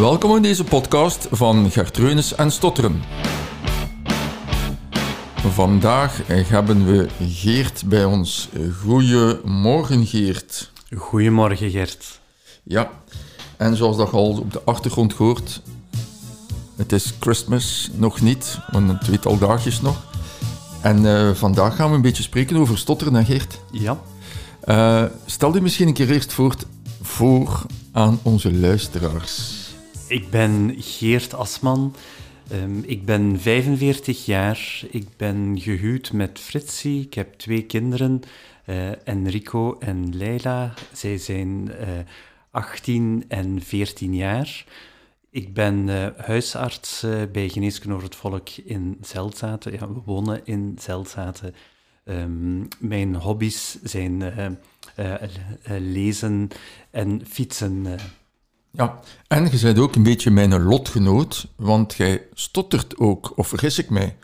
Welkom in deze podcast van Gertreunis en Stotteren. Vandaag hebben we Geert bij ons. Goedemorgen, Geert. Goedemorgen, Gert. Ja, en zoals dat je al op de achtergrond hoort, het is Christmas nog niet, want een tweetal dagjes nog. En eh, vandaag gaan we een beetje spreken over stotteren, hè, Geert? Ja. Uh, stel je misschien een keer eerst voor, voor aan onze luisteraars. Ik ben Geert Asman. Um, ik ben 45 jaar. Ik ben gehuwd met Fritsie. Ik heb twee kinderen, uh, Enrico en Leila. Zij zijn uh, 18 en 14 jaar. Ik ben uh, huisarts bij Geneeskunde het Volk in Zelzaten. Ja, we wonen in Zelzaten. Um, mijn hobby's zijn lezen en fietsen. Ja, en je bent ook een beetje mijn lotgenoot, want jij stottert ook, of vergis ik mij?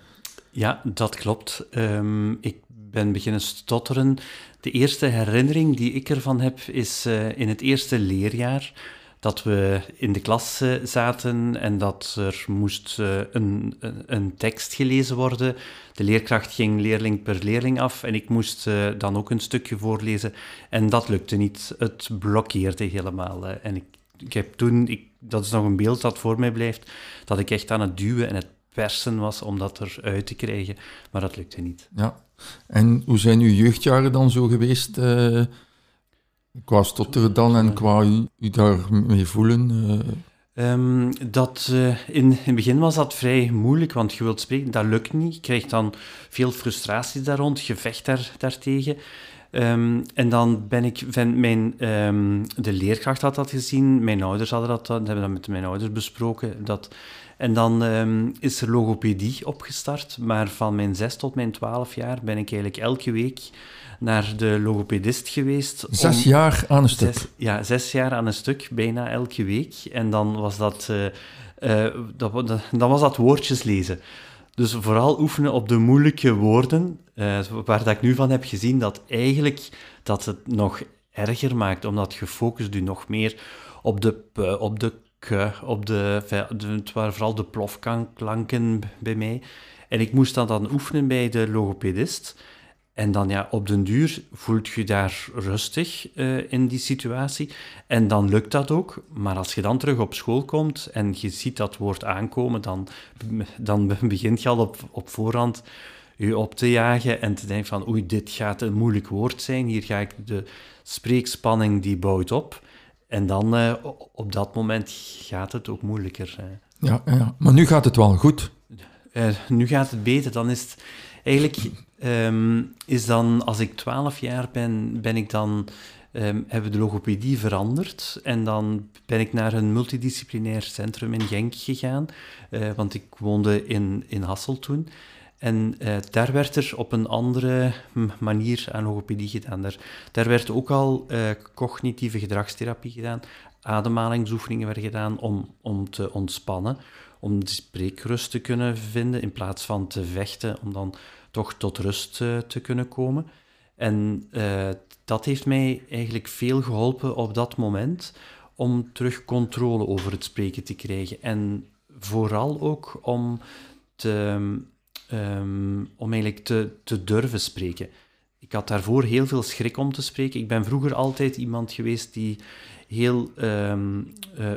Ja, dat klopt. Um, ik ben beginnen stotteren. De eerste herinnering die ik ervan heb is uh, in het eerste leerjaar dat we in de klas uh, zaten en dat er moest uh, een, een, tekst gelezen worden. De leerkracht ging leerling per leerling af en ik moest dan ook een stukje voorlezen. En dat lukte niet. Het blokkeerde helemaal. en ik ik heb toen, ik, dat is nog een beeld dat voor mij blijft, dat ik echt aan het duwen en het persen was om dat eruit te krijgen, maar dat lukte niet. Ja, en hoe zijn uw jeugdjaren dan zo geweest? Uh, qua stotteren dan en qua u, u daarmee voelen? Uh... Um, dat, uh, in, in het begin was dat vrij moeilijk, want je wilt spreken, dat lukt niet. Je krijgt dan veel frustratie daar rond, gevecht daar, daartegen. Um, en dan ben ik, van mijn, um, de leerkracht had dat gezien, mijn ouders hadden dat, dat hebben dat met mijn ouders besproken. Dat, en dan um, is er logopedie opgestart, maar van mijn zes tot mijn twaalf jaar ben ik eigenlijk elke week naar de logopedist geweest. Zes jaar aan een stuk? Zes, ja, zes jaar aan een stuk, bijna elke week. En dan was dat, uh, uh, dat, dan was dat woordjes lezen. Dus vooral oefenen op de moeilijke woorden, uh, waar dat ik nu van heb gezien dat eigenlijk dat het nog erger maakt, omdat je focust je nog meer op de p, op de k, op de, het waren vooral de plofklanken bij mij. En ik moest dat dan oefenen bij de logopedist. En dan ja, op den duur voelt je daar rustig uh, in die situatie. En dan lukt dat ook. Maar als je dan terug op school komt en je ziet dat woord aankomen, dan, dan begint je al op, op voorhand je op te jagen en te denken van oei, dit gaat een moeilijk woord zijn. Hier ga ik de spreekspanning die bouwt op. En dan uh, op dat moment gaat het ook moeilijker. Ja, ja, maar nu gaat het wel goed. Uh, nu gaat het beter. Dan is het eigenlijk um, is dan, als ik 12 jaar ben, ben ik dan, um, hebben we de logopedie veranderd. En dan ben ik naar een multidisciplinair centrum in Genk gegaan, uh, want ik woonde in, in Hassel toen. En uh, daar werd er op een andere manier aan logopedie gedaan. Daar, daar werd ook al uh, cognitieve gedragstherapie gedaan, ademhalingsoefeningen werden gedaan om, om te ontspannen, om de spreekrust te kunnen vinden in plaats van te vechten, om dan toch tot rust uh, te kunnen komen. En dat heeft mij eigenlijk veel geholpen op dat moment om terug controle over het spreken te krijgen. En vooral ook om, te, um, om eigenlijk te, te durven spreken. Ik had daarvoor heel veel schrik om te spreken. Ik ben vroeger altijd iemand geweest die heel um, uh,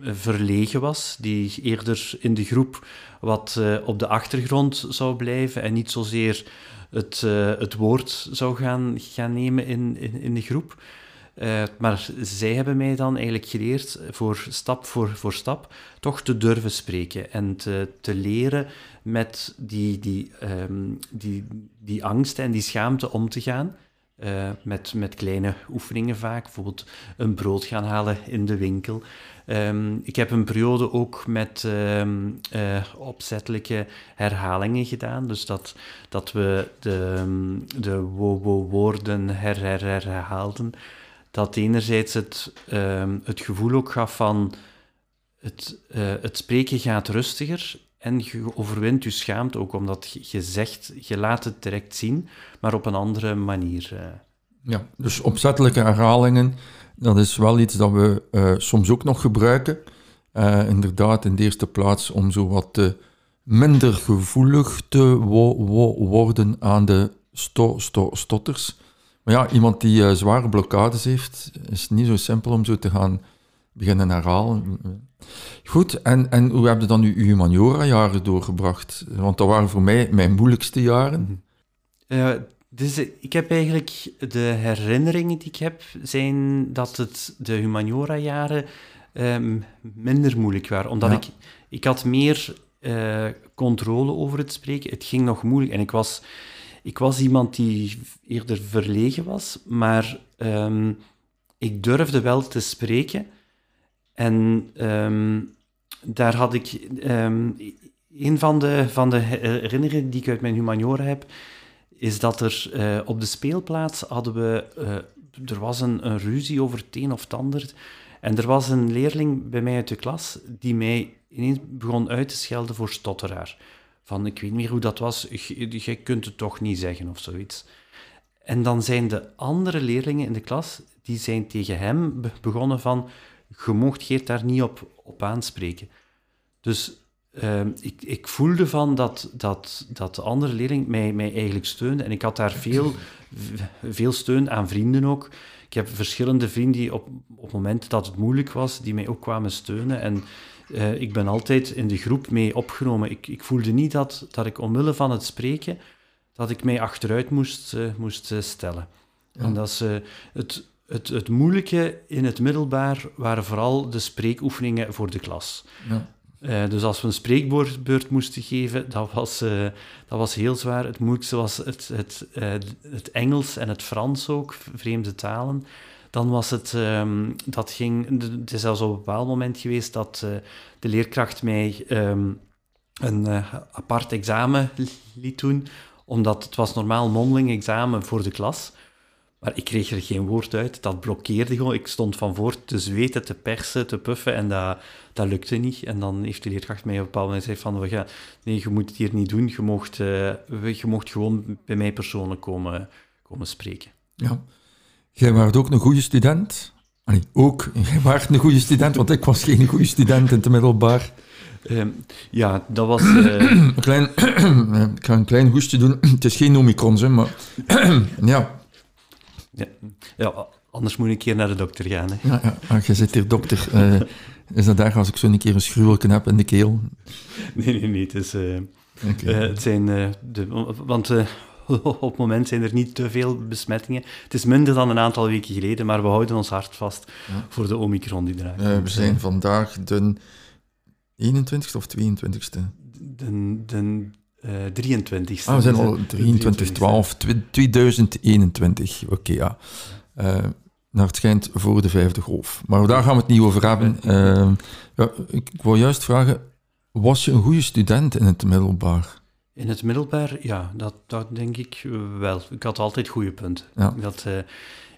verlegen was, die eerder in de groep wat uh, op de achtergrond zou blijven en niet zozeer het, uh, het woord zou gaan, gaan nemen in, in de groep. Maar zij hebben mij dan eigenlijk geleerd, voor stap voor, voor stap, toch te durven spreken en te, te leren met die, die, um, die, die angst en die schaamte om te gaan. Uh, met, met kleine oefeningen vaak, bijvoorbeeld een brood gaan halen in de winkel. Um, ik heb een periode ook met um, opzettelijke herhalingen gedaan, dus dat, dat we de, de wo, wo woorden her, her, herhaalden. Dat enerzijds het, het gevoel ook gaf van het, uh, het spreken gaat rustiger en je overwint je schaamte ook omdat je zegt, je laat het direct zien, maar op een andere manier. Eh. Ja, dus opzettelijke herhalingen, dat is wel iets dat we uh, soms ook nog gebruiken. Eh, inderdaad, in de eerste plaats om zo wat minder gevoelig te wo- wo- worden aan de sto- sto- stotters. Maar ja, iemand die eh, zware blokkades heeft, is niet zo simpel om zo te gaan beginnen herhalen. Goed, en, en hoe heb je dan uw humaniora-jaren doorgebracht? Want dat waren voor mij mijn moeilijkste jaren. Eh, dus eh, ik heb eigenlijk de herinneringen die ik heb, zijn dat het de humaniora-jaren ehm, minder moeilijk waren. Omdat Ja. ik, ik had meer controle over het spreken. Het ging nog moeilijk. En ik was, ik was iemand die eerder verlegen was, maar ehm, ik durfde wel te spreken. En ehm, daar had ik... ehm, een van de, van de herinneringen die ik uit mijn humaniora heb, is dat er eh, op de speelplaats hadden we... eh, er was een, een ruzie over het een of het. En er was een leerling bij mij uit de klas die mij ineens begon uit te schelden voor stotteraar. Van, ik weet niet meer hoe dat was, je, kunt het toch niet zeggen of zoiets. En dan zijn de andere leerlingen in de klas, die zijn tegen hem be- begonnen van, je mocht daar niet op, op aanspreken. Dus ehm, ik, ik voelde van dat, dat, dat de andere leerling mij, mij eigenlijk steunde. En ik had daar veel, veel steun aan vrienden ook. Ik heb verschillende vrienden die op, op momenten dat het moeilijk was, die mij ook kwamen steunen. En eh, ik ben altijd in de groep mee opgenomen. Ik, ik voelde niet dat, dat ik omwille van het spreken, dat ik mij achteruit moest, eh, moest eh, stellen. Ja. En dat is het, het, het moeilijke in het middelbaar waren vooral de spreekoefeningen voor de klas. Ja. Dus als we een spreekbeurt moesten geven, dat was, dat was heel zwaar. Het moeilijkste was het, het, het Engels en het Frans ook, vreemde talen. Dan was het, ehm, dat ging, het is zelfs op een bepaald moment geweest dat eh, de leerkracht mij ehm, een eh, apart examen liet doen, omdat het was normaal mondeling examen voor de klas. Maar ik kreeg er geen woord uit. Dat blokkeerde gewoon. Ik stond van voor te zweten, te persen, te puffen en dat, dat lukte niet. En dan heeft de leerkracht mij op een bepaald moment gezegd van, we gaan, nee, je moet het hier niet doen. Je mocht, eh, je mocht gewoon bij mij persoonlijk komen, komen spreken. Ja. Jij waart ook een goede student. Allee, ook, jij waart een goede student, want ik was geen goede student in het middelbaar. Ehm, ja, dat was... eh, Een klein, ik ga een klein hoestje doen. Het is geen omicron, hè, maar ja, ja, ja, anders moet ik een keer naar de dokter gaan. Hè. ja, ja. Ah, jij zit hier dokter. Eh, is dat daar als ik zo een keer een schruwelken heb in de keel? Nee, nee, nee. Het, is, eh, eh, het zijn... eh, de, want eh, op het moment zijn er niet te veel besmettingen. Het is minder dan een aantal weken geleden, maar we houden ons hart vast Ja. voor de Omicron die eraan Eh, we zijn vandaag de 21ste of 22ste? De, de eh 23ste. Ah, we zijn al eh, 23, 12, 2021. Oké, ja. Eh, naar het schijnt voor de vijfde golf. Maar daar gaan we het niet over hebben. Eh, ja, ik, ik wil juist vragen, was je een goede student in het middelbaar? In het middelbaar, ja, dat, dat denk ik wel. Ik had altijd goede punten. Ja. Dat, eh,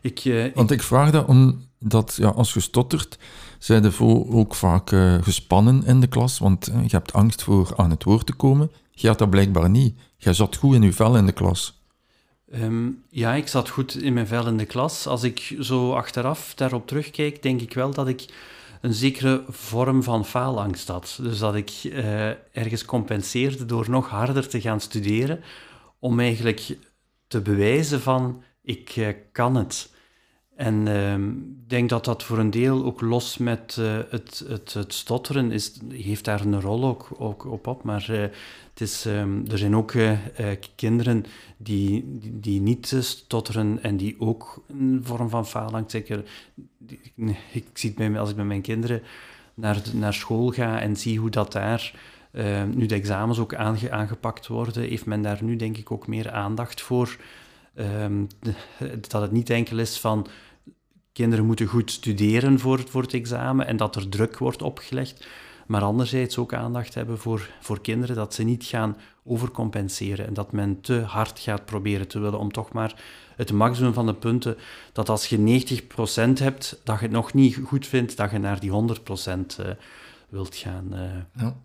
ik, ik- Want ik vraag dat omdat ja, als je stottert, zijn de voor ook vaak eh, gespannen in de klas, want je hebt angst voor aan het woord te komen. Je had dat blijkbaar niet. Jij zat goed in je vel in de klas. Ehm, ja, ik zat goed in mijn vel in de klas. Als ik zo achteraf daarop terugkijk, denk ik wel dat ik een zekere vorm van faalangst had. Dus dat ik eh, ergens compenseerde door nog harder te gaan studeren, om eigenlijk te bewijzen van, ik eh, kan het. En ehm, ik denk dat dat voor een deel ook los met eh, het, het, het stotteren is, heeft daar een rol ook, ook op op. Maar eh, het is, ehm, er zijn ook eh, kinderen die, die, niet stotteren en die ook een vorm van faalangst zeker. Ik zie het bij, als ik met mijn kinderen naar, naar school ga en zie hoe dat daar, eh, nu de examens ook aange- aangepakt worden, heeft men daar nu denk ik ook meer aandacht voor. Ehm, dat het niet enkel is van kinderen moeten goed studeren voor, voor het examen en dat er druk wordt opgelegd, maar anderzijds ook aandacht hebben voor, voor kinderen, dat ze niet gaan overcompenseren en dat men te hard gaat proberen te willen om toch maar het maximum van de punten, dat als je 90% hebt, dat je het nog niet goed vindt, dat je naar die 100% eh, wilt gaan. eh. Ja.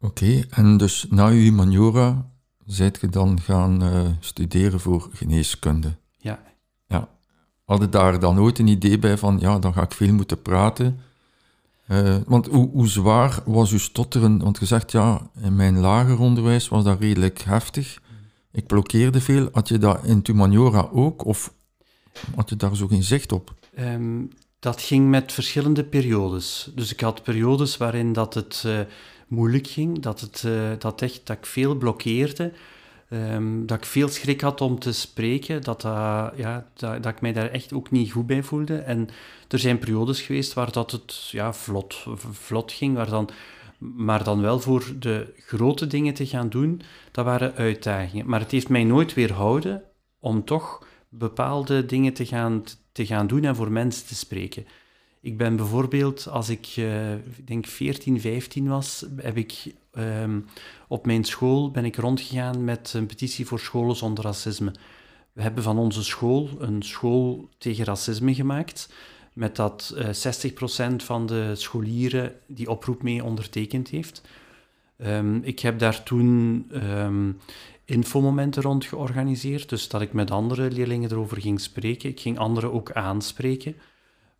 Oké, en dus na je humaniora zijt je dan gaan eh, studeren voor geneeskunde. ja. Ja. Had je daar dan ooit een idee bij van, ja, dan ga ik veel moeten praten? Eh, want hoe, hoe zwaar was uw stotteren? Want je zegt, ja, in mijn lager onderwijs was dat redelijk heftig. Ik blokkeerde veel. Had je dat in Tumaniora ook? Of had je daar zo geen zicht op? Ehm, dat ging met verschillende periodes. Dus ik had periodes waarin dat het eh, moeilijk ging, dat, het, eh, dat, echt, dat ik veel blokkeerde, ehm, dat ik veel schrik had om te spreken, dat, ja, dat, dat, ik mij daar echt ook niet goed bij voelde. En er zijn periodes geweest waar dat het ja, vlot, vlot ging, waar dan, maar dan wel voor de grote dingen te gaan doen, dat waren uitdagingen. Maar het heeft mij nooit weerhouden om toch bepaalde dingen te gaan, te gaan doen en voor mensen te spreken. Ik ben bijvoorbeeld, als ik, uh, denk 14, 15 was, heb ik um, op mijn school ben ik rondgegaan met een petitie voor scholen zonder racisme. We hebben van onze school een school tegen racisme gemaakt, met dat uh, eh, 60% van de scholieren die oproep mee ondertekend heeft. Um, ik heb daar toen um, infomomenten rond georganiseerd, dus dat ik met andere leerlingen erover ging spreken. Ik ging anderen ook aanspreken.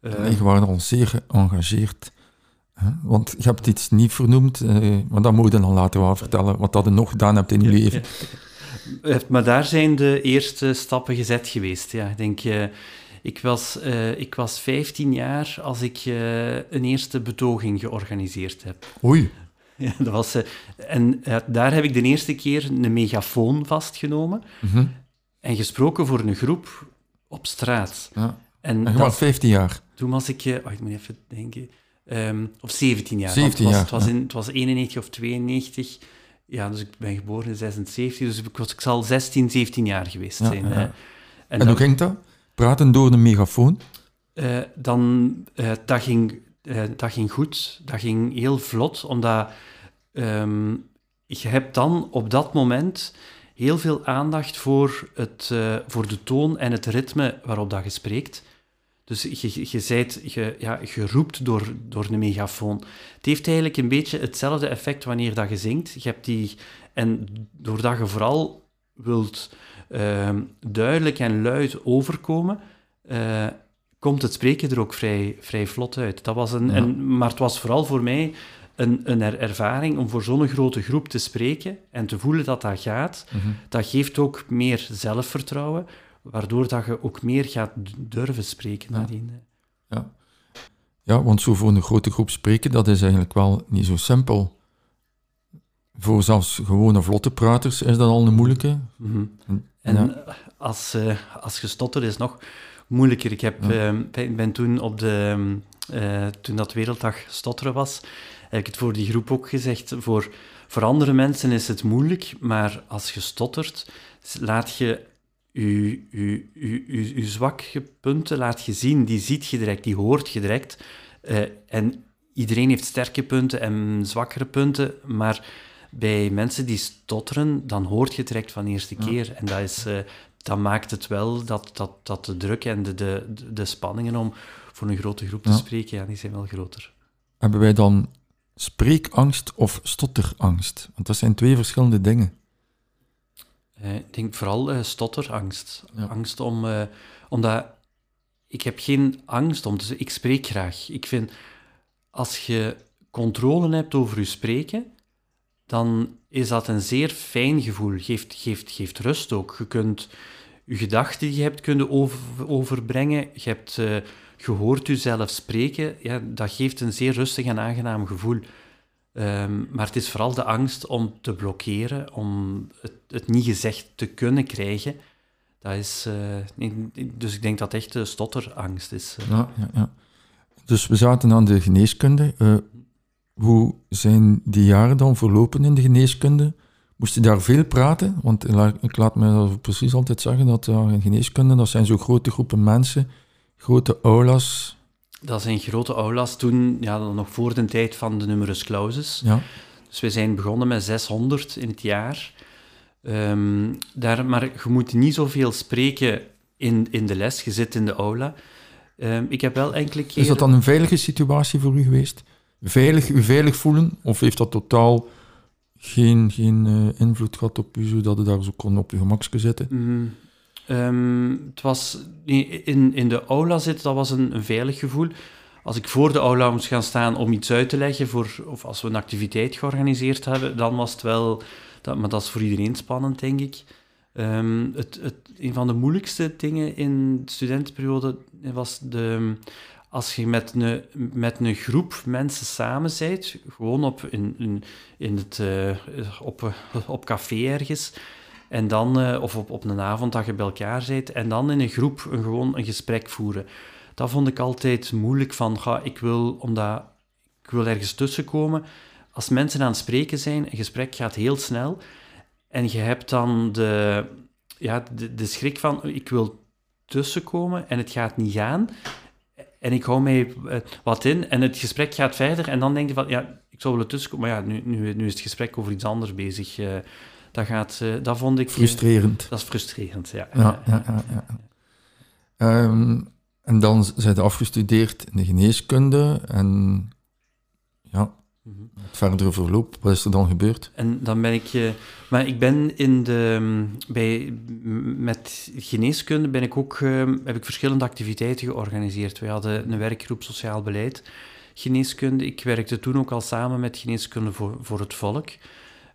Uh, je waren al zeer geëngageerd. Want je hebt iets niet vernoemd, uh, maar dat moet je dan later wel vertellen, wat dat je nog gedaan hebt in je leven. maar daar zijn de eerste stappen gezet geweest. Ja. Ik denk, uh, ik, was, ik was 15 jaar als ik een eerste betoging georganiseerd heb. Oei. Ja, dat was, en daar heb ik de eerste keer een megafoon vastgenomen mm -hmm. en gesproken voor een groep op straat. Ja. En, en je was 15 jaar? Toen was ik, oh, ik moet even denken, um, of 17 jaar. 17 het was, jaar, het was, in, het was 91 of 92. Ja, dus ik ben geboren in 76, dus ik, was, ik zal 16, 17 jaar geweest zijn. Ja, en, en dan, hoe ging dat? Praten door een megafoon? dan, dat ging uh, dat ging goed, dat ging heel vlot, omdat um, je hebt dan op dat moment heel veel aandacht voor, het, voor de toon en het ritme waarop dat je spreekt. Dus je, je, zijt, je, ja, je roept door, door een megafoon. Het heeft eigenlijk een beetje hetzelfde effect wanneer dat je zingt. Je hebt die, en doordat je vooral wilt uh, duidelijk en luid overkomen, uh, komt het spreken er ook vrij, vrij vlot uit. Dat was een, ja. en, maar het was vooral voor mij een, een ervaring om voor zo'n grote groep te spreken en te voelen dat dat gaat. Mm -hmm. Dat geeft ook meer zelfvertrouwen, waardoor dat je ook meer gaat durven spreken ja. Ja. ja, want zo voor een grote groep spreken, dat is eigenlijk wel niet zo simpel. Voor zelfs gewone vlotte praters is dat al een moeilijke. Mm -hmm. En, en ja. als, uh, als gestotterd is nog moeilijker. Ik heb, ja. uh, ben toen op de, uh, toen dat Werelddag Stotteren was, heb ik het voor die groep ook gezegd. Voor, voor andere mensen is het moeilijk, maar als je stottert, laat je je, je, je, je, zwakke punten laat je zien. Die ziet je direct, die hoort je direct. Uh, en iedereen heeft sterke punten en zwakkere punten, maar bij mensen die stotteren, dan hoort je het direct van de eerste ja. keer. En dat is, uh, dan maakt het wel dat, dat, dat de druk en de, de, de spanningen om voor een grote groep te spreken, ja, die zijn wel groter. Hebben wij dan spreekangst of stotterangst? Want dat zijn twee verschillende dingen. Uh, ik denk vooral uh, stotterangst. Ja. Angst om... Uh, omdat ik heb geen angst om te Ik spreek graag. Ik vind, als je controle hebt over je spreken, dan is dat een zeer fijn gevoel. Geeft, geeft, geeft rust ook. Je kunt je gedachten die je hebt kunnen over, overbrengen. Je hebt gehoord jezelf spreken. Ja, dat geeft een zeer rustig en aangenaam gevoel. Um, maar het is vooral de angst om te blokkeren, om het, het niet gezegd te kunnen krijgen. Dat is, uh, dus ik denk dat echt de stotterangst is. Uh. Ja, ja, ja. Dus we zaten aan de geneeskunde. Uh, hoe zijn die jaren dan verlopen in de geneeskunde? Moest je daar veel praten? Want ik laat me precies altijd zeggen dat in geneeskunde, dat zijn zo grote groepen mensen, grote aulas. Dat zijn grote aulas toen, ja, nog voor de tijd van de numerus clausus. Ja. Dus we zijn begonnen met 600 in het jaar. Um, daar, maar je moet niet zoveel spreken in, in de les, je zit in de aula. Um, ik heb wel enkele keren... Is dat dan een veilige situatie voor u geweest? Veilig, u veilig voelen? Of heeft dat totaal geen, geen uh, invloed gehad op u, zodat u daar zo kon op je gemakje zitten? Mm, um, het was in, in de aula zitten, dat was een, een veilig gevoel. als ik voor de aula moest gaan staan om iets uit te leggen, voor, of als we een activiteit georganiseerd hebben, dan was het wel... Dat, maar dat is voor iedereen spannend, denk ik. Ehm, het, het, een van de moeilijkste dingen in de studentenperiode was de, als je met een, met een groep mensen samen bent, gewoon op, in, in, het, uh, op, op café ergens, en dan, uh, of op, op een avond dat je bij elkaar zit, en dan in een groep een, gewoon een gesprek voeren. Dat vond ik altijd moeilijk van, ga, ik wil, omdat ik wil ergens tussenkomen. Als mensen aan het spreken zijn, een gesprek gaat heel snel, en je hebt dan de, ja, de, de schrik van, ik wil tussenkomen en het gaat niet gaan. En ik hou mij eh, wat in en het gesprek gaat verder. En dan denk je van, ja, ik zou willen tussenkomen. Maar ja, nu, nu, nu is het gesprek over iets anders bezig. Dat, gaat, uh, dat vond ik... Frustrerend. dat is frustrerend, ja. ja, ja, ja, ja. Um, en dan zijn ze afgestudeerd in de geneeskunde. En ja, het verdere verloop, wat is er dan gebeurd? En dan ben ik... Uh, maar ik ben in de... Bij, met geneeskunde ben ik ook, uh, heb ik verschillende activiteiten georganiseerd. We hadden een werkgroep Sociaal Beleid Geneeskunde. Ik werkte toen ook al samen met Geneeskunde voor, voor het Volk.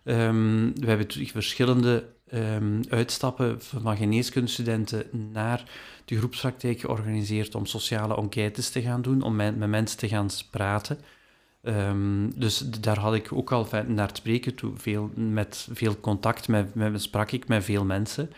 Um, we hebben verschillende um, uitstappen van geneeskundestudenten naar de groepspraktijk georganiseerd om sociale enquêtes te gaan doen, om met, mensen te gaan praten. Um, dus daar had ik ook al naar het spreken toe, veel, met veel contact, met, met, sprak ik met veel mensen.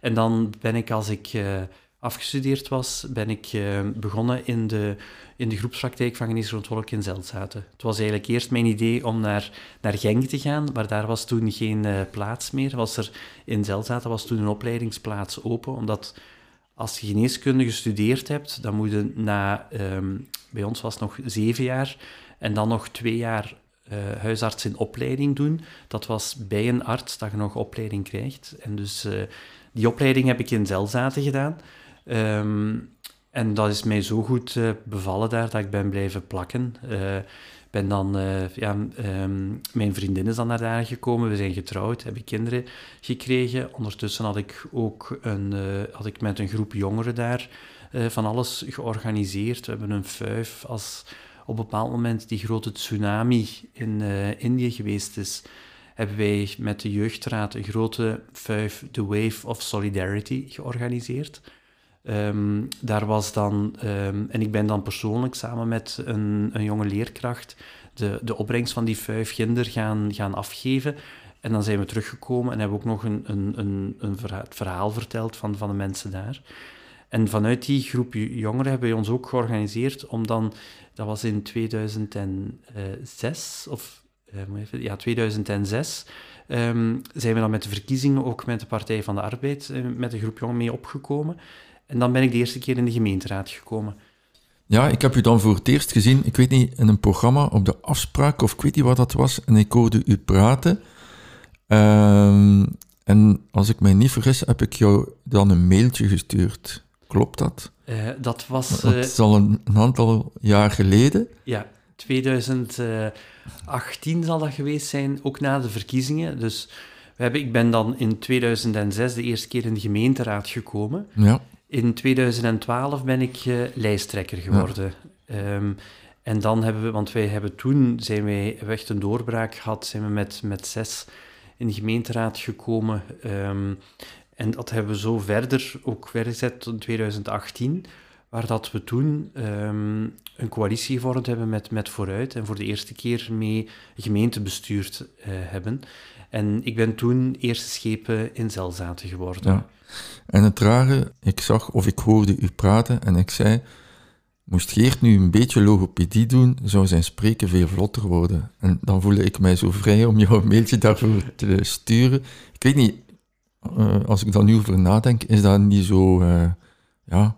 En dan ben ik, als ik uh, afgestudeerd was, ben ik uh, begonnen in de, in de groepspraktijk van Genees in Zelzaten. Het was eigenlijk eerst mijn idee om naar, naar Genk te gaan, maar daar was toen geen uh, plaats meer. Was er, in Zelzaten was toen een opleidingsplaats open, omdat als je geneeskunde gestudeerd hebt, dan moet je na, um, bij ons was het nog zeven jaar, en dan nog twee jaar uh, huisarts in opleiding doen. Dat was bij een arts dat je nog opleiding krijgt. En dus die opleiding heb ik in Zelzaten gedaan. Um, en dat is mij zo goed uh, bevallen daar dat ik ben blijven plakken. ben dan, ja, um, mijn vriendin is dan naar daar gekomen. We zijn getrouwd, heb ik kinderen gekregen. Ondertussen had ik ook een, had ik met een groep jongeren daar van alles georganiseerd. We hebben een fuif als op een bepaald moment die grote tsunami in Indië geweest is, hebben wij met de jeugdraad een grote vijf, The Wave of Solidarity, georganiseerd. Um, daar was dan, um, en ik ben dan persoonlijk samen met een, een jonge leerkracht de, de opbrengst van die vijf ginder gaan, gaan afgeven. En dan zijn we teruggekomen en hebben ook nog een, een, een, een verhaal, verhaal verteld van, van de mensen daar. En vanuit die groep jongeren hebben we ons ook georganiseerd om dan dat was in 2006, of uh, even, ja, 2006, um, ehm, zijn we dan met de verkiezingen ook met de Partij van de Arbeid, uh, met de groep Jong mee opgekomen. En dan ben ik de eerste keer in de gemeenteraad gekomen. Ja, ik heb u dan voor het eerst gezien, ik weet niet, in een programma op de afspraak, of ik weet niet wat dat was, en ik hoorde u praten. Um, en als ik mij niet vergis, heb ik jou dan een mailtje gestuurd. Klopt dat? Uh, dat was... Uh, dat is al een, een, aantal jaar geleden. Ja, 2018 zal dat geweest zijn, ook na de verkiezingen. Dus we hebben, ik ben dan in 2006 de eerste keer in de gemeenteraad gekomen. Ja. In 2012 ben ik uh, lijsttrekker geworden. Ja. Um, en dan hebben we, want wij hebben toen, zijn wij echt een doorbraak gehad, zijn we met, met zes in de gemeenteraad gekomen. Um, en dat hebben we zo verder ook vergezet tot 2018, waar dat we toen um, een coalitie gevormd hebben met, met Vooruit en voor de eerste keer mee gemeente bestuurd uh, hebben. En ik ben toen eerste schepen in Zelzaten geworden. En het rare, ik zag of ik hoorde u praten en ik zei, moest Geert nu een beetje logopedie doen, zou zijn spreken veel vlotter worden. En dan voelde ik mij zo vrij om jou een mailtje daarvoor te sturen. Ik weet niet, uh, als ik daar nu over nadenk, is dat niet zo, uh, ja,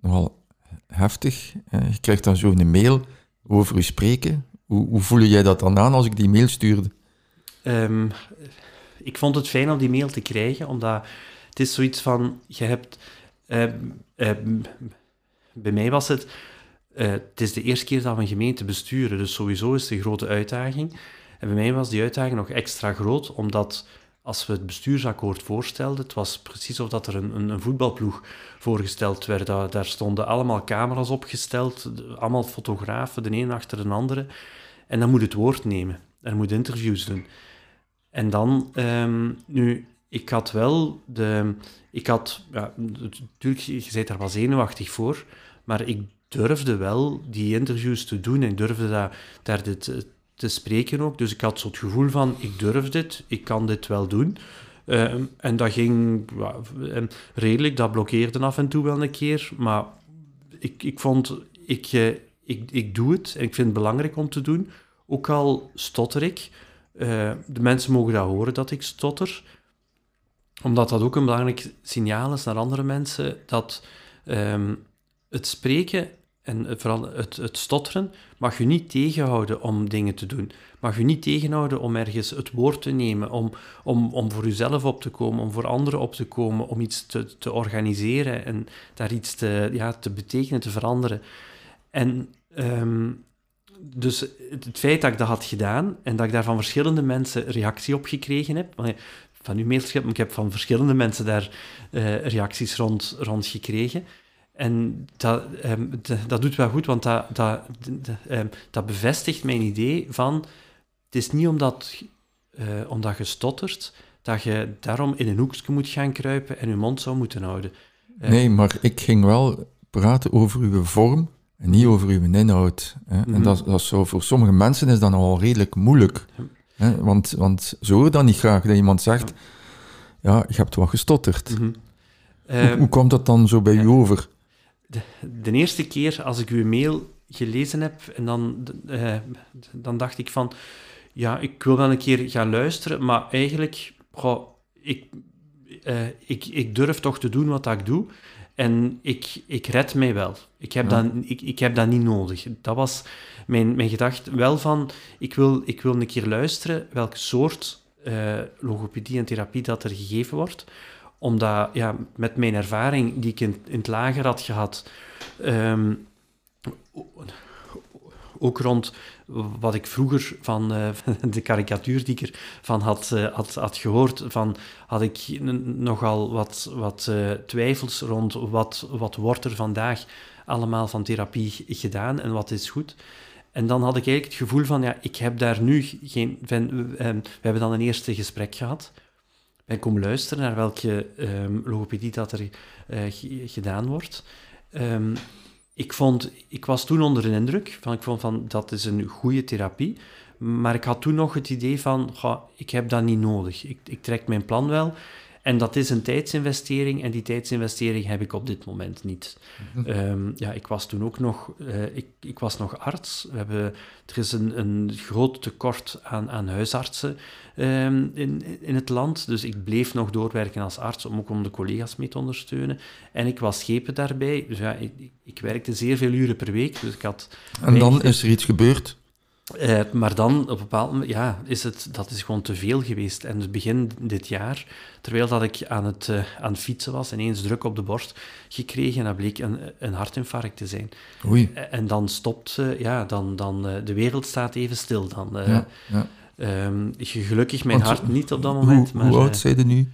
nogal heftig. Uh, je krijgt dan zo een mail over u spreken. Hoe, hoe voelde jij dat dan aan als ik die mail stuurde? Um, ik vond het fijn om die mail te krijgen, omdat het is zoiets van, je hebt... bij mij was het... het is de eerste keer dat we een gemeente besturen, dus sowieso is het een grote uitdaging. En bij mij was die uitdaging nog extra groot, omdat als we het bestuursakkoord voorstelden, het was precies of dat er een, een, een voetbalploeg voorgesteld werd. Daar, daar, stonden allemaal camera's opgesteld, allemaal fotografen, de een achter de andere. En dan moet het woord nemen. Er moet interviews doen. En dan, um, nu, ik had wel de... Ik had, ja, natuurlijk, je bent daar wel zenuwachtig voor, maar ik durfde wel die interviews te doen en durfde dat, daar dit, te spreken ook. Dus ik had zo het gevoel van, ik durf dit, ik kan dit wel doen. Ehm, en dat ging redelijk, dat blokkeerde af en toe wel een keer, maar ik, ik vond, ik, uh, ik, ik doe het en ik vind het belangrijk om te doen. Ook al stotter ik, uh, de mensen mogen dat horen dat ik stotter, omdat dat ook een belangrijk signaal is naar andere mensen, dat um, het spreken en vooral het, het stotteren mag je niet tegenhouden om dingen te doen. Mag je niet tegenhouden om ergens het woord te nemen, om, om, om voor jezelf op te komen, om voor anderen op te komen, om iets te, te organiseren en daar iets te, ja, te betekenen, te veranderen. En um, dus het, feit dat ik dat had gedaan en dat ik daar van verschillende mensen reactie op gekregen heb, van uw mailschap, ik heb van verschillende mensen daar uh, reacties rond, rond gekregen. En dat, um, dat doet wel goed, want dat, dat, um, dat bevestigt mijn idee van... Het is niet omdat, uh, omdat je stottert, dat je daarom in een hoekje moet gaan kruipen en je mond zou moeten houden. Nee, maar ik ging wel praten over uw vorm en niet over uw inhoud. Hè? Mm -hmm. En mhm. dat, dat is zo, voor sommige mensen is dat al redelijk moeilijk. Hè? Want, want ze horen dan niet graag dat iemand zegt... Ja, je hebt wat gestotterd. Mm -hmm. hoe, hoe komt dat dan zo bij u over? de, de, eerste keer als ik uw mail gelezen heb, en dan, uh, dan dacht ik van, ja, ik wil wel een keer gaan luisteren, maar eigenlijk, goh, ik, uh, ik, ik durf toch te doen wat ik doe. En ik, ik red mij wel. Ik heb, ja. dat, ik, ik heb dat niet nodig. Dat was mijn, mijn gedachte. Wel van, ik wil, ik wil een keer luisteren welk soort uh, logopedie en therapie dat er gegeven wordt omdat ja, met mijn ervaring die ik in, in het lager had gehad, um, ook rond wat ik vroeger van uh, de karikatuur die ik ervan had, uh, had, had gehoord, van, had ik nogal wat, wat uh, twijfels rond wat, wat wordt er vandaag allemaal van therapie gedaan en wat is goed. En dan had ik eigenlijk het gevoel van, ja, ik heb daar nu geen... Van, we hebben dan een eerste gesprek gehad ben komen luisteren naar welke um, logopedie dat er gedaan wordt. Um, ik, vond, ik was toen onder de indruk van, ik vond van dat is een goede therapie. Maar ik had toen nog het idee van, ik heb dat niet nodig. Ik, ik trek mijn plan wel. En dat is een tijdsinvestering en die tijdsinvestering heb ik op dit moment niet. Um, ja, ik was toen ook nog, uh, ik, ik was nog arts. We hebben, er is een, een groot tekort aan, aan huisartsen um, in, in het land, dus ik bleef nog doorwerken als arts om ook om de collega's mee te ondersteunen. En ik was schepen daarbij, dus ja, ik, ik werkte zeer veel uren per week, dus ik had... En dan is er iets gebeurd? Uh, maar dan, op een bepaald moment, ja, is het, dat is gewoon te veel geweest. En dus begin dit jaar, terwijl dat ik aan het, uh, aan het fietsen was, ineens druk op de borst gekregen en dat bleek een, een hartinfarct te zijn. Oei. En dan stopt, uh, ja, dan, dan de wereld staat even stil. Dan, ja, ja. Um, gelukkig mijn Want, hart niet op dat moment. Hoe, maar, hoe oud zijn je nu?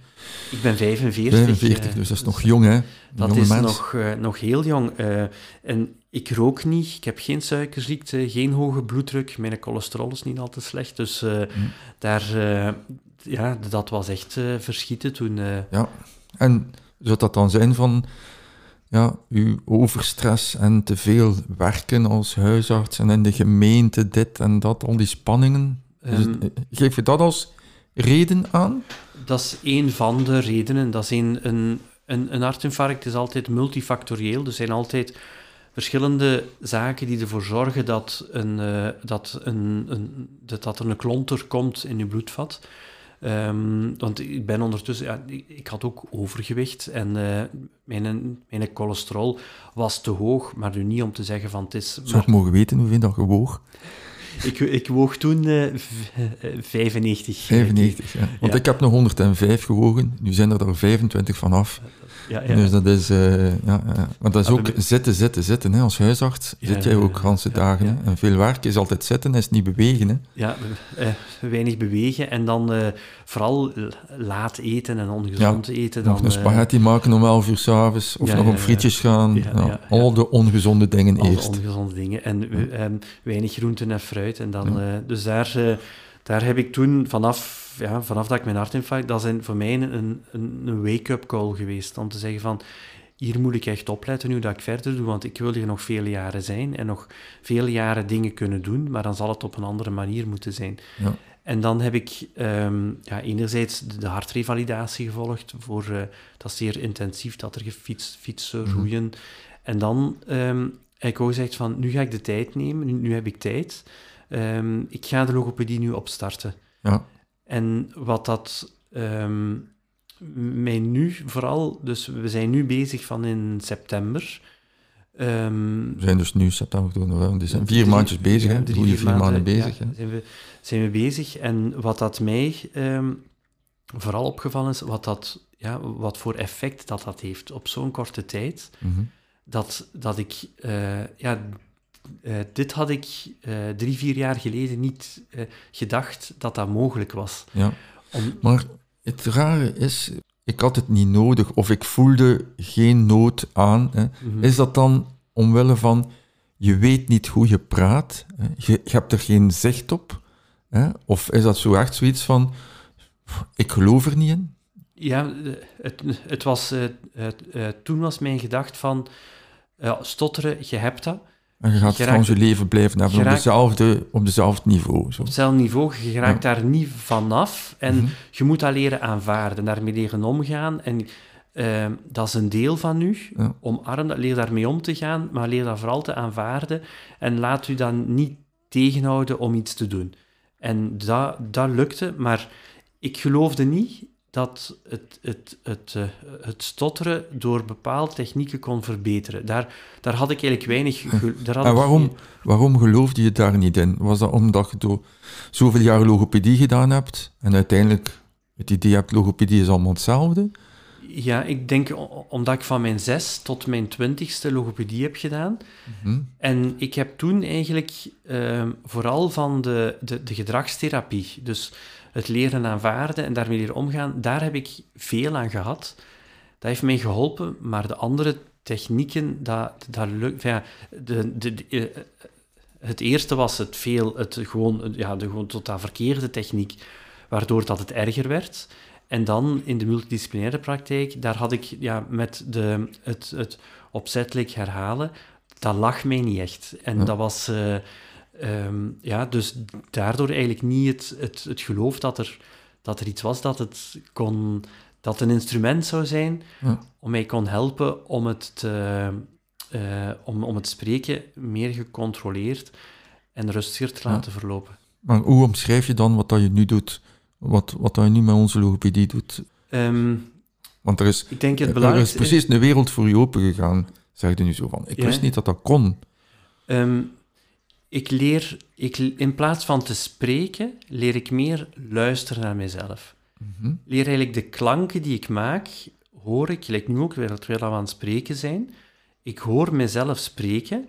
Ik ben 45. 45, dus dat is nog jong, hè? Dat is nog, nog heel jong. en ik rook niet, ik heb geen suikerziekte, geen hoge bloeddruk, mijn cholesterol is niet al te slecht. Dus uh, mm. daar, uh, ja, dat was echt uh, verschieten toen. Ja, en zou dat dan zijn van ja, uw overstress en te veel werken als huisarts en in de gemeente dit en dat, al die spanningen? Um, geef je dat als reden aan? Dat is een van de redenen. Dat is een, een, een, een hartinfarct is altijd multifactorieel. Er zijn altijd verschillende zaken die ervoor zorgen dat, een, uh, dat, een, een, dat, dat er een klonter komt in je bloedvat. Um, want ik ben ondertussen, ja, ik had ook overgewicht en uh, mijn, mijn cholesterol was te hoog, maar nu niet om te zeggen van het is... Zou ik mogen weten hoeveel dat gewoog? Ik, ik woog toen uh, 95. 95, ja. Want Ja. ik heb nog 105 gewogen. Nu zijn er er 25 vanaf. Ja, ja. Dus dat is... eh, ja, ja. Maar dat is ook de- zitten, zitten, zitten. Hè. Als huisarts zit jij ook ganse dagen. Hè. En veel werk is altijd zitten, is niet bewegen. Hè. Ja, eh, weinig bewegen en dan eh, vooral laat eten en ongezond eten. Dan, nog een eh, spaghetti maken om 11 uur s'avonds. Of nog op frietjes gaan. Ja, Ja, ja, ja. Al de ongezonde dingen eerst. ongezonde dingen. En eh, ehm, weinig groenten en fruit. En dan, eh, dus daar, eh, daar heb ik toen vanaf, ja, vanaf dat ik mijn hartinfarct, dat is voor mij een, een, een wake-up call geweest. Om te zeggen van, hier moet ik echt opletten nu dat ik verder doe, want ik wil hier nog vele jaren zijn en nog vele jaren dingen kunnen doen, maar dan zal het op een andere manier moeten zijn. Ja. En dan heb ik ehm, ja, enerzijds de, de hartrevalidatie gevolgd. Voor, eh, dat is zeer intensief, dat er gefietst, fietsen, Mhm. roeien. En dan ehm, heb ik ook gezegd van, nu ga ik de tijd nemen, nu, nu heb ik tijd. Ehm, ik ga de logopedie nu opstarten. Ja. En wat dat ehm, mij nu vooral... Dus we zijn nu bezig van in september. Ehm, We zijn dus nu september, oktober, november. Die zijn vier maandjes bezig. hè. drie, vier maanden bezig. ja, zijn, we, zijn we bezig. En wat dat mij vooral opgevallen is, wat, dat, ja, wat voor effect dat dat heeft op zo'n korte tijd, Mhm. dat, dat ik... eh, ja, eh, dit had ik eh, drie, vier jaar geleden niet eh, gedacht dat dat mogelijk was. Ja. Om, Maar het rare is, ik had het niet nodig of ik voelde geen nood aan. Hè. mhm. Is dat dan omwille van, je weet niet hoe je praat, hè? Je, je hebt er geen zicht op? Hè? Of is dat zo echt zoiets van, ik geloof er niet in? Ja, het, het was, toen was mijn gedachte van, stotteren, je hebt dat. En je gaat Je gewoon raakt- je leven blijven hebben op, dezelfde, op dezelfde niveau. Zo. Op hetzelfde niveau, je raakt daar niet vanaf en Mhm. je moet dat leren aanvaarden, daarmee leren omgaan. En eh, dat is een deel van u, Ja. omarm dat, leer daarmee om te gaan, maar leer dat vooral te aanvaarden en laat u dan niet tegenhouden om iets te doen. En dat, dat lukte, maar ik geloofde niet dat het, het, het, eh, het stotteren door bepaalde technieken kon verbeteren. Daar, daar had ik eigenlijk weinig... Daar had En waarom, waarom geloofde je daar niet in? Was dat omdat je door zoveel jaar logopedie gedaan hebt en uiteindelijk het idee hebt, logopedie is allemaal hetzelfde? Ja, ik denk omdat ik van mijn zes tot mijn twintigste logopedie heb gedaan. Mhm. En ik heb toen eigenlijk ehm, vooral van de, de, de gedragstherapie, dus het leren aanvaarden en daarmee leren omgaan, daar heb ik veel aan gehad. Dat heeft mij geholpen, maar de andere technieken, dat, dat lukt... Ja, de, de, de- eh, het eerste was het veel, het gewoon, ja, de gewoon totaal verkeerde techniek, waardoor dat het erger werd. En dan in de multidisciplinaire praktijk, daar had ik ja, met de, het, het opzettelijk herhalen, dat lag mij niet echt. En Ja. dat was, eh, ehm, ja, dus daardoor eigenlijk niet het, het, het geloof dat er, dat er iets was dat het kon, dat een instrument zou zijn Ja. om mij kon helpen om het, te, eh, om, om het spreken meer gecontroleerd en rustiger te Ja. laten verlopen. Maar hoe omschrijf je dan wat dat je nu doet? Wat, wat dat je nu met onze logopedie doet? Ehm, Want er is, ik denk het er is precies een wereld voor je open gegaan, zeg je nu zo van. Ik Ja. wist niet dat dat kon. Ehm, ik leer, ik, in plaats van te spreken, leer ik meer luisteren naar mezelf. Mhm. Leer eigenlijk de klanken die ik maak, hoor ik, gelijk nu ook weer, terwijl we aan het spreken zijn, ik hoor mezelf spreken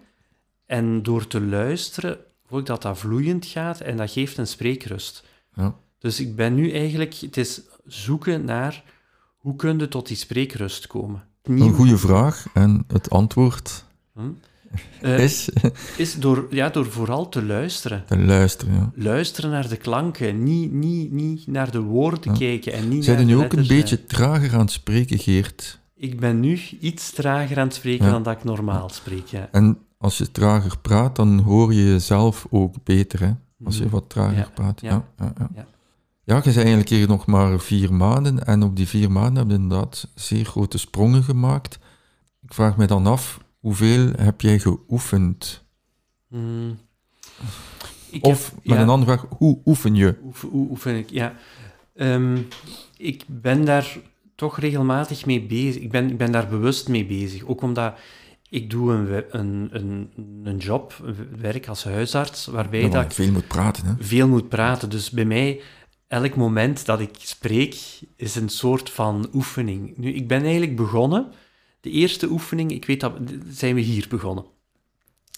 en door te luisteren hoor ik dat dat vloeiend gaat en dat geeft een spreekrust. Ja. Dus ik ben nu eigenlijk, het is zoeken naar hoe kun je tot die spreekrust komen. Een goede vraag en het antwoord Hm? Eh, is is door, ja, door vooral te luisteren. te luisteren. Ja. Luisteren naar de klanken, niet, niet, niet naar de woorden Ja. kijken en niet Zijn naar nu ook een beetje trager aan het spreken, Geert? eh. Ik ben nu iets trager aan het spreken Ja. dan dat ik normaal spreek, ja. En als je trager praat, dan hoor je jezelf ook beter, hè? Als je Mhm. wat trager praat. ja, Ja, ja, ja. ja. Ja, je bent eigenlijk hier nog maar vier maanden en op die vier maanden heb je inderdaad zeer grote sprongen gemaakt. Ik vraag me dan af, hoeveel heb jij geoefend? Hmm. Ik Of heb- met ja, een andere vraag, hoe oefen je? Hoe, hoe oefen ik? Ja. Ehm, ik ben daar toch regelmatig mee bezig. Ik ben, ik ben daar bewust mee bezig. Ook omdat ik doe een, een, een, een job, een werk als huisarts, waarbij Ja, dat ik veel moet praten. Hè? veel moet praten. Dus bij mij, elk moment dat ik spreek, is een soort van oefening. Nu, ik ben eigenlijk begonnen, de eerste oefening, ik weet dat, zijn we hier begonnen.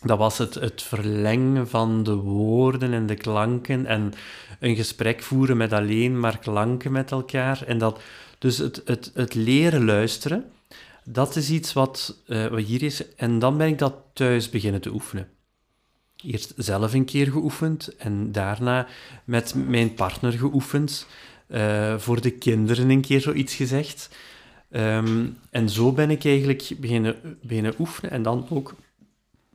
Dat was het, het verlengen van de woorden en de klanken en een gesprek voeren met alleen maar klanken met elkaar. En dat, dus het, het, het leren luisteren, dat is iets wat, eh, hier is. En dan ben ik dat thuis beginnen te oefenen. Eerst zelf een keer geoefend en daarna met mijn partner geoefend. eh, voor de kinderen een keer zoiets gezegd. Ehm, en zo ben ik eigenlijk beginnen, oefenen en dan ook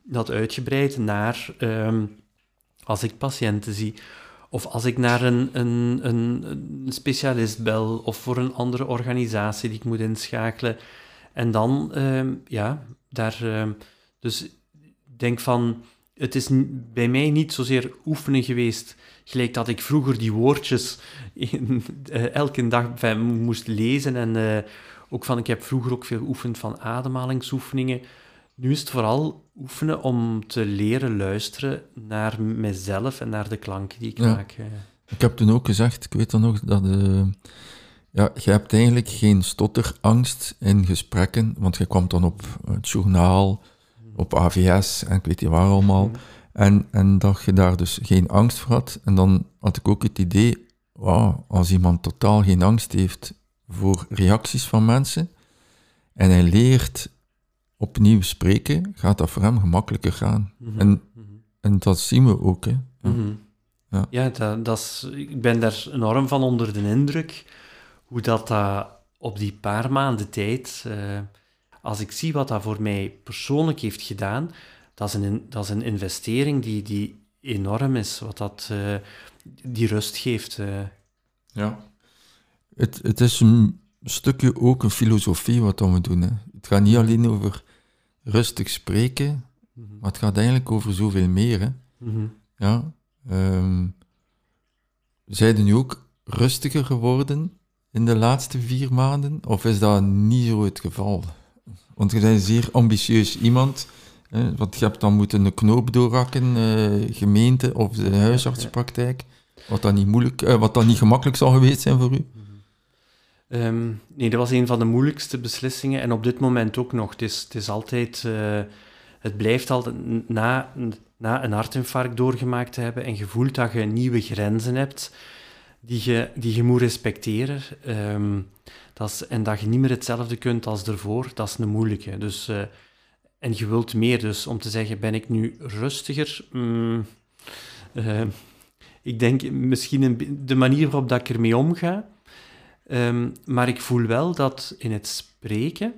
dat uitgebreid naar ehm, als ik patiënten zie. Of als ik naar een, een, een, specialist bel of voor een andere organisatie die ik moet inschakelen. En dan, ehm, ja, daar. dus denk van, het is bij mij niet zozeer oefenen geweest, gelijk dat ik vroeger die woordjes in, eh, elke dag moest lezen. En eh, ook van, ik heb vroeger ook veel geoefend van ademhalingsoefeningen. Nu is het vooral oefenen om te leren luisteren naar mezelf en naar de klanken die ik Ja. maak. eh. Ik heb toen ook gezegd, ik weet dan nog, dat eh, ja, je hebt eigenlijk geen stotterangst in gesprekken, want je kwam dan op het journaal, op AVS en ik weet niet waar allemaal. En, en dat je daar dus geen angst voor had. En dan had ik ook het idee, wauw, als iemand totaal geen angst heeft voor reacties van mensen en hij leert opnieuw spreken, gaat dat voor hem gemakkelijker gaan. Mhm. En, Mhm. en dat zien we ook. Hè. Ja. Mhm. Ja. Ja, dat, dat is, ik ben daar enorm van onder de indruk hoe dat, dat op die paar maanden tijd, eh, als ik zie wat dat voor mij persoonlijk heeft gedaan, dat is een, dat is een investering die, die enorm is, wat dat eh, die rust geeft. eh. Ja. Het, het is een stukje ook een filosofie wat dan we doen. Hè. Het gaat niet alleen over rustig spreken, maar het gaat eigenlijk over zoveel meer. Hè. Mhm. Ja. ehm zijn nu ook rustiger geworden in de laatste vier maanden? Of is dat niet zo het geval? Want je bent een zeer ambitieus iemand. Hè, want je hebt dan moeten een knoop doorrakken, eh, gemeente of de huisartsenpraktijk. Wat dan niet moeilijk, eh, wat dan niet gemakkelijk zal geweest zijn voor u. Ehm, nee, dat was een van de moeilijkste beslissingen en op dit moment ook nog. Het is, het is altijd, eh, het blijft altijd na, na een hartinfarct doorgemaakt te hebben en je voelt dat je nieuwe grenzen hebt die je, die je moet respecteren. Ehm, dat is, en dat je niet meer hetzelfde kunt als ervoor, dat is een moeilijke. Dus, eh, en je wilt meer, dus om te zeggen, ben ik nu rustiger? Mm, eh, ik denk misschien de manier waarop dat ik ermee omga. Ehm, maar ik voel wel dat in het spreken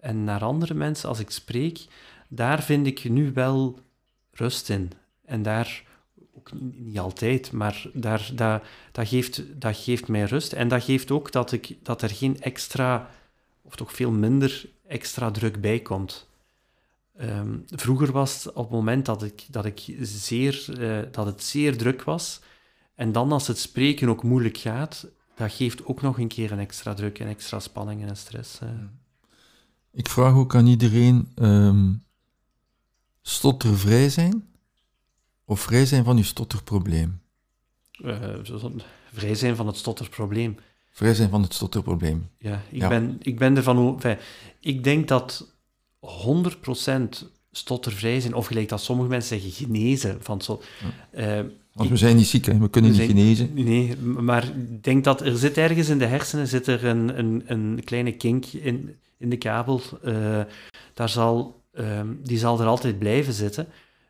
en naar andere mensen als ik spreek, daar vind ik nu wel rust in. En daar, ook niet altijd, maar daar, dat, dat, geeft, dat geeft mij rust. En dat geeft ook dat, ik, dat er geen extra, of toch veel minder extra druk bij komt. Ehm, vroeger was het op het moment dat, ik, dat, ik zeer, eh, dat het zeer druk was, en dan als het spreken ook moeilijk gaat, dat geeft ook nog een keer een extra druk en extra spanning en stress. Ik vraag ook aan iedereen, ehm stottervrij zijn? Of vrij zijn van uw stotterprobleem? Eh, vrij zijn van het stotterprobleem. Vrij zijn van het stotterprobleem. Ja, ik, Ja. Ben, ik ben ervan... ik denk dat 100% stottervrij zijn, of gelijk dat sommige mensen zeggen, genezen van zo. eh, Want we zijn niet ziek, hè? we kunnen We niet zijn- genezen. Nee, maar ik denk dat er zit ergens in de hersenen zit er een, een, een kleine kink in, in de kabel. Eh, daar zal, ehm, die zal er altijd blijven zitten.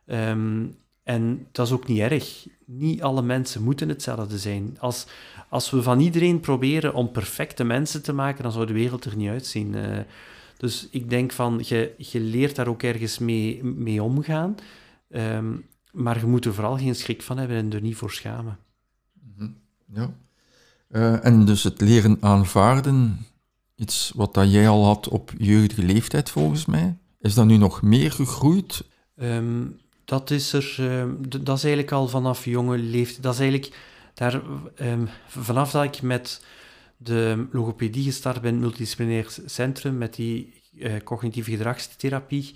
Ehm, en dat is ook niet erg. Niet alle mensen moeten hetzelfde zijn. Als, als we van iedereen proberen om perfecte mensen te maken, dan zou de wereld er niet uitzien. Eh, dus ik denk van, je, je leert daar ook ergens mee, mee omgaan. Ehm, maar je moet er vooral geen schrik van hebben en er niet voor schamen. Ja. Eh, en dus het leren aanvaarden, iets wat dat jij al had op jeugdige leeftijd volgens mij, is dat nu nog meer gegroeid? Ehm, dat is er, ehm, dat is eigenlijk al vanaf jonge leeftijd. Dat is eigenlijk daar, ehm, vanaf dat ik met de logopedie gestart ben, multidisciplinair centrum, met die eh, cognitieve gedragstherapie,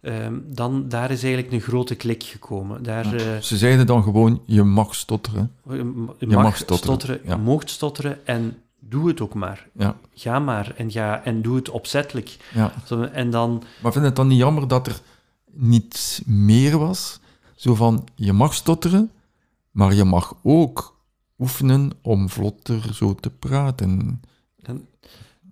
ehm, dan daar is eigenlijk een grote klik gekomen. Daar, eh, Ze zeiden dan gewoon, je mag stotteren. je mag, mag stotteren, stotteren, ja. je moogt stotteren en doe het ook maar. Ja, Ga maar en, ga, en doe het opzettelijk. Zo, En dan, Maar vind je het dan niet jammer dat er niet meer was? Zo van, je mag stotteren, maar je mag ook oefenen om vlotter zo te praten. dan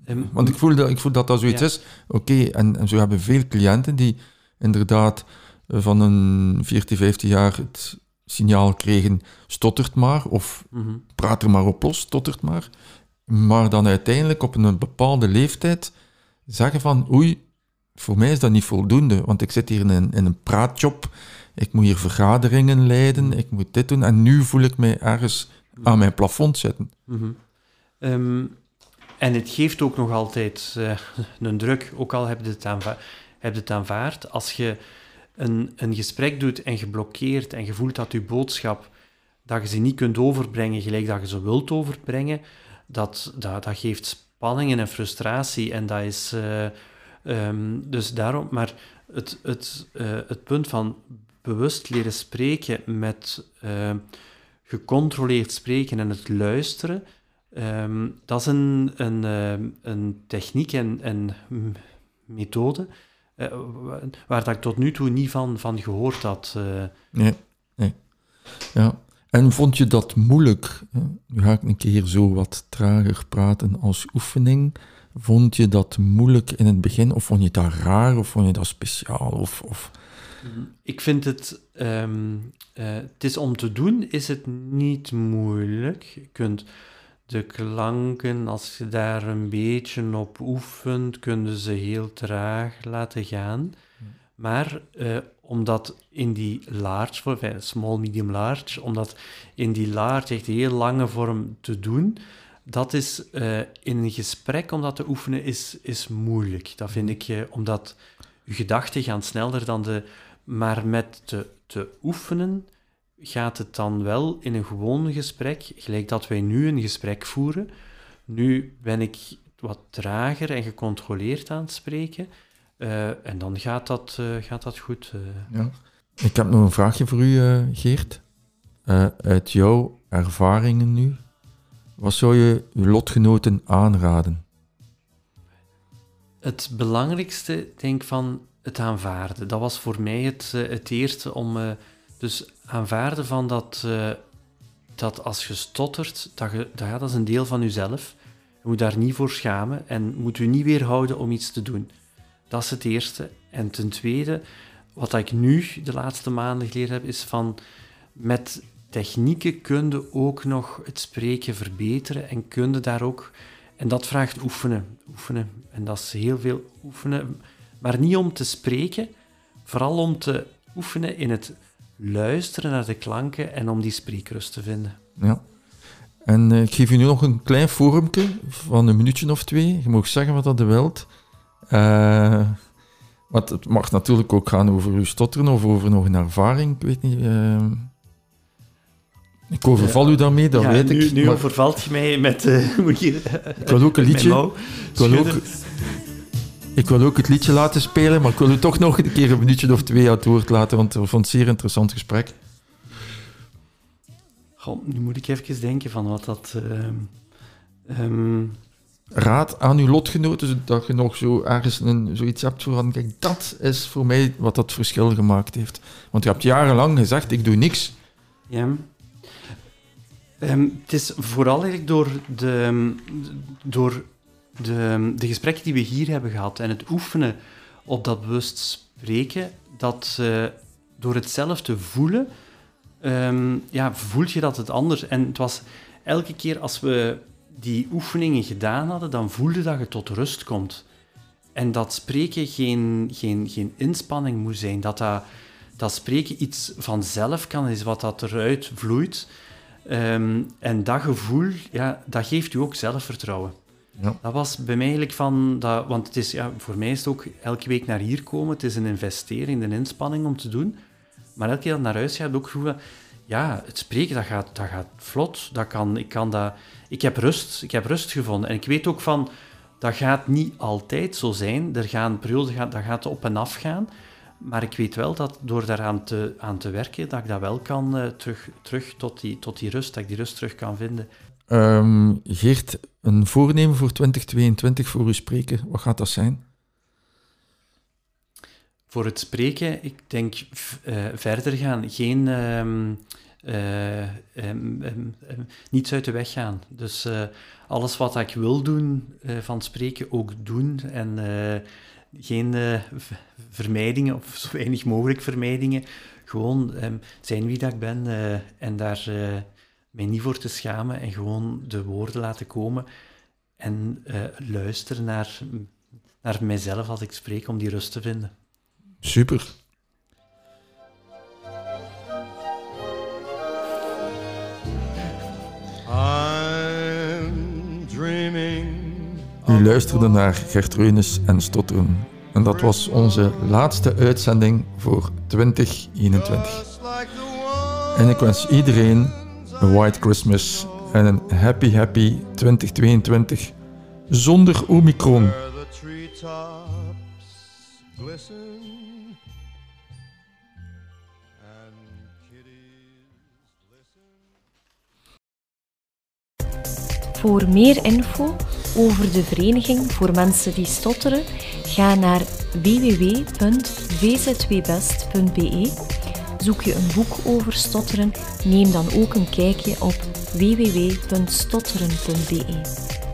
ehm, Want ik voel dat ik voel dat, dat zoiets is. Oké, en, en zo hebben veel cliënten die inderdaad eh, van een 14, 15 jaar het signaal kregen, stottert maar, of mhm. praat er maar op los, stottert maar. Maar dan uiteindelijk op een bepaalde leeftijd zeggen van, oei, voor mij is dat niet voldoende, want ik zit hier in een, in een praatjob, ik moet hier vergaderingen leiden, ik moet dit doen, en nu voel ik mij ergens aan mijn plafond zitten. Mhm. Ehm, en het geeft ook nog altijd eh, een druk, ook al heb je het, aanva heb je het aanvaard. Als je een, een gesprek doet en geblokkeerd en je voelt dat je boodschap, dat je ze niet kunt overbrengen gelijk dat je ze wilt overbrengen, dat, dat, dat geeft spanningen en frustratie. En dat is... eh, ehm, dus daarom... Maar het, het, eh, het punt van bewust leren spreken met... eh, gecontroleerd spreken en het luisteren, ehm, dat is een, een, een techniek en een m- methode eh, wa- waar dat ik tot nu toe niet van, van gehoord had. eh. Nee, nee. Ja. En vond je dat moeilijk? hè? Nu ga ik een keer zo wat trager praten als oefening. Vond je dat moeilijk in het begin? Of vond je dat raar? Of vond je dat speciaal? Of, of... Ik vind het, ehm, eh, het is om te doen, is het niet moeilijk. Je kunt de klanken, als je daar een beetje op oefent, kun je ze heel traag laten gaan. Maar eh, omdat in die large, small, medium, large, omdat in die large echt heel lange vorm te doen, dat is eh, in een gesprek om dat te oefenen is, is moeilijk. Dat vind ik, eh, omdat je gedachten gaan sneller dan de... Maar met te, te oefenen gaat het dan wel in een gewoon gesprek, gelijk dat wij nu een gesprek voeren. Nu ben ik wat trager en gecontroleerd aan het spreken. eh, en dan gaat dat, eh, gaat dat goed. eh. Ja. Ik heb nog een vraagje voor u, Geert. Uit jouw ervaringen nu, wat zou je uw lotgenoten aanraden? Het belangrijkste, denk ik, van het aanvaarden. Dat was voor mij het, het eerste om... dus aanvaarden van dat, eh, dat als je stottert, dat, je, dat, ja, dat is een deel van jezelf. Je moet daar niet voor schamen en moet u niet weerhouden om iets te doen. Dat is het eerste. En ten tweede, wat ik nu de laatste maanden geleerd heb, is van met technieken kun je ook nog het spreken verbeteren en kun je daar ook... En dat vraagt oefenen, oefenen. En dat is heel veel oefenen. Maar niet om te spreken, vooral om te oefenen in het luisteren naar de klanken en om die spreekrust te vinden. Ja. En eh, ik geef u nu nog een klein forumke van een minuutje of twee. Je mag zeggen wat dat je wilt. Eh, want het mag natuurlijk ook gaan over uw stotteren of over nog een ervaring. Ik weet niet. eh. ik overval u daarmee, dat Ja, weet nu, ik. Nu maar overvalt je mij met... eh, moet je, ik wil ook een liedje. Ik wil, ook. Ik wil ook het liedje laten spelen, maar ik wil u toch nog een keer een minuutje of twee aan het woord laten, want ik vond het een zeer interessant gesprek. Goh, nu moet ik even denken van wat dat... ehm, ehm, Raad aan uw lotgenoten, zodat je nog zo ergens een, zoiets hebt van, kijk, dat is voor mij wat dat verschil gemaakt heeft. Want je hebt jarenlang gezegd, ik doe niks. Ja. Ehm, het is vooral eigenlijk door, de, door de, de gesprekken die we hier hebben gehad en het oefenen op dat bewust spreken, dat door het zelf te voelen, ehm, ja, voelt je dat het anders. En het was elke keer als we die oefeningen gedaan hadden, dan voelde dat je tot rust komt. En dat spreken geen, geen, geen inspanning moet zijn, dat dat dat spreken iets vanzelf kan, is wat dat eruit vloeit. Ehm, en dat gevoel, ja, dat geeft u ook zelfvertrouwen. Dat was bij mij eigenlijk van, dat, want het is, ja, voor mij is het ook elke week naar hier komen, het is een investering, een inspanning om te doen. Maar elke keer dat naar huis ga, heb ik ook gevoel ja, het spreken, dat gaat, dat gaat vlot. Dat kan, ik, kan dat, ik heb rust, ik heb rust gevonden. En ik weet ook van, Dat gaat niet altijd zo zijn. Er gaan perioden, dat gaat op en af gaan. Maar ik weet wel dat door daaraan te, aan te werken, dat ik dat wel kan uh, terug, terug tot, die, tot die rust, dat ik die rust terug kan vinden. Um, Geert, een voornemen voor 2022 voor u spreken, wat gaat dat zijn? Voor het spreken, ik denk uh, verder gaan. Geen, um, uh, um, niets uit de weg gaan. Dus uh, alles wat ik wil doen van spreken ook doen. En geen vermijdingen, of zo weinig mogelijk vermijdingen. Gewoon zijn wie dat ik ben en daar mij niet voor te schamen en gewoon de woorden laten komen en uh, luisteren naar, naar mijzelf als ik spreek om die rust te vinden. Super. U luisterde naar Gertrudes en Stotteren. En dat was onze laatste uitzending voor 2021. En ik wens iedereen een White Christmas en een Happy Happy 2022 zonder Omicron. Voor meer info over de Vereniging voor Mensen die Stotteren, ga naar www.vzwbest.be Zoek je een boek over stotteren? Neem dan ook een kijkje op www.stotteren.be.